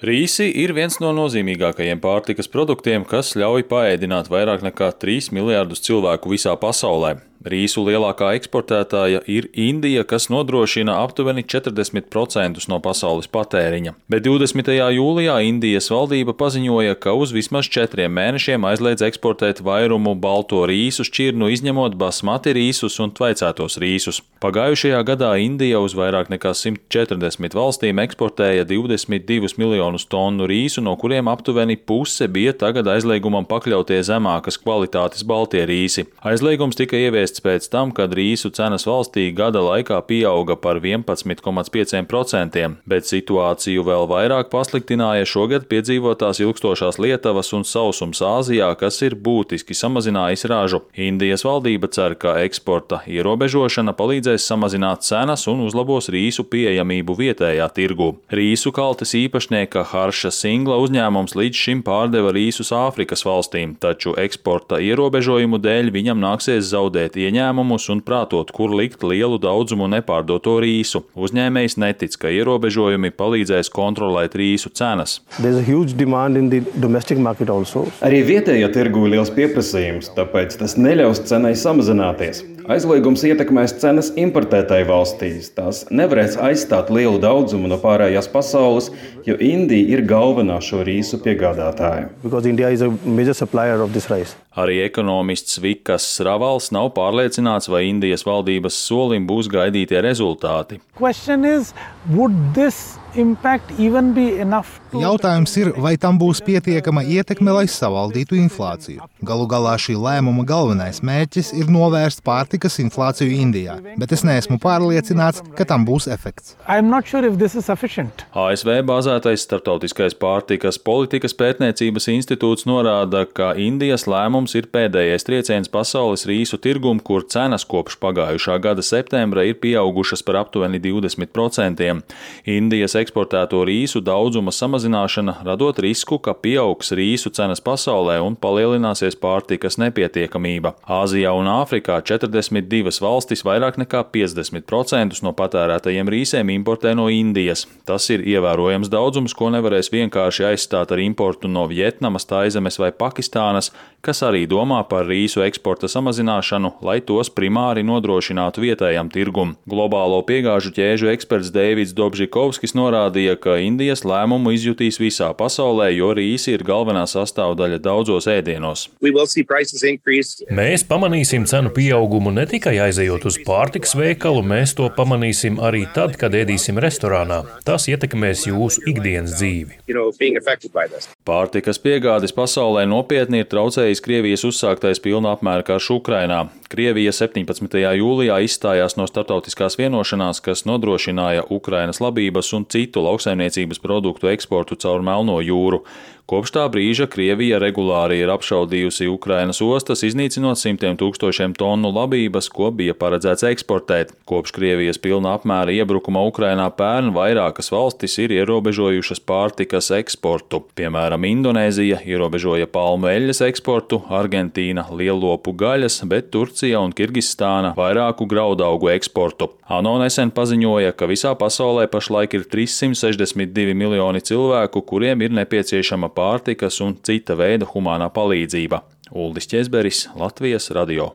Rīsi ir viens no nozīmīgākajiem pārtikas produktiem, kas ļauj paēdināt vairāk nekā 3 miljardus cilvēku visā pasaulē. Rīsu lielākā eksportētāja ir Indija, kas nodrošina aptuveni 40% no pasaules patēriņa. Bet 20. jūlijā Indijas valdība paziņoja, ka uz vismaz četriem mēnešiem aizliedz eksportēt vairumu balto rīsu šķirnu, izņemot basmati rīsus un tvaicētos rīsus. Pagājušajā gadā Indija uz vairāk nekā 140 valstīm eksportēja 22 miljonus tonu rīsu, no kuriem aptuveni puse bija tagad aizliegumam pakļautie zemākas kvalitātes baltie rīsi. Aizliegums tika ieviests ieviests pēc tam, kad rīsu cenas valstī gada laikā pieauga par 11,5%, bet situāciju vēl vairāk pasliktināja šogad piedzīvotās ilgstošās lietavas un sausums Āzijā, kas ir būtiski samazinājis ražu. Indijas valdība cer, ka eksporta ierobežošana palīdzēs samazināt cenas un uzlabos rīsu pieejamību vietējā tirgu. Rīsu kaltes īpašnieka Harša Singla uzņēmums līdz šim pārdeva rīsus Āfrikas valstīm, taču eksporta ierobežojumu dēļ viņam nāksies zaudēt ieņēmumus un prātot, kur likt lielu daudzumu nepārdoto rīsu. Uzņēmējs netic, ka ierobežojumi palīdzēs kontrolēt rīsu cenas. Arī vietējā tirgu ir liels pieprasījums, tāpēc tas neļaus cenai samazināties. Aizliegums ietekmēs cenas importētai valstīs. Tās nevarēs aizstāt lielu daudzumu no pārējās pasaules, jo Indija ir galvenā šo rīsu piegādātāja. Arī ekonomists Vikas Ravals nav pārliecināts, vai Indijas valdības solim būs gaidītie rezultāti. Is, Jautājums ir, vai tam būs pietiekama ietekme, lai savaldītu inflāciju. Galu galā šī lēmuma galvenais mērķis ir novērst pārtikas inflāciju Indijā, bet es neesmu pārliecināts, ka tam būs efekts. Sure ASV bāzētais Startautiskais pārtikas politikas pētniecības institūts norāda, ka Indijas lēmums ir pēdējais trieciens pasaules rīsu tirgumu, kur cenas kopš pagājušā gada septembra ir pieaugušas par aptuveni 20%. Indijas eksportēto rīsu daudzuma samazināšana radot risku, ka pieaugs rīsu cenas pasaulē un palielināsies pārtikas nepietiekamība. Āzijā un Āfrikā 42 valstis vairāk nekā 50% no patērētajiem rīsiem importē no Indijas. Tas ir ievērojams daudzums, ko nevarēs vienkārši aizstāt ar importu no Vietnamas, Taizemes vai Pakistānas, kas arī domā par rīsu eksporta samazināšanu, lai tos primāri nodrošinātu vietējam tirgum. Globālo piegāžu ķēžu eksperts Deivids Dobžikovskis norādīja, ka Indijas lēmumu izjutīs visā pasaulē, jo rīsi ir galvenā sastāvdaļa daudzos ēdienos. Mēs pamanīsim cenu pieaugumu ne tikai aizejot uz pārtikas veikalu, mēs to pamanīsim arī tad, kad ēdīsim restorānā. Tas ietekmēs jūsu ikdienas dzīvi. Pārtikas piegādes pasaulē nopietni ir traucējis Krievijas uzsāktais pilna apmēra karš Ukrainā. Krievija 17. jūlijā izstājās no starptautiskās vienošanās, kas nodrošināja Ukrainas labības un citu lauksaimniecības produktu eksportu caur Melno jūru. Kopš tā brīža Krievija regulāri ir apšaudījusi Ukrainas ostas, iznīcinot simtiem tūkstošiem tonu labības, ko bija paredzēts eksportēt. Kopš Krievijas pilna apmēra iebrukuma Ukrainā pērn vairākas valstis ir ierobežojušas pārtikas eksportu. Piemēram, Indonēzija ierobežoja palmu eļļas eksportu, Argentīna lielopu gaļas, bet Turcija un Kirgistāna vairāku graudaugu eksportu. ANO nesen paziņoja, ka visā pasaulē pašlaik ir 362 miljoni cilvēku, kuriem ir nepieciešama pārtikas un cita veida humānā palīdzība. Uldis Česberis, Latvijas radio.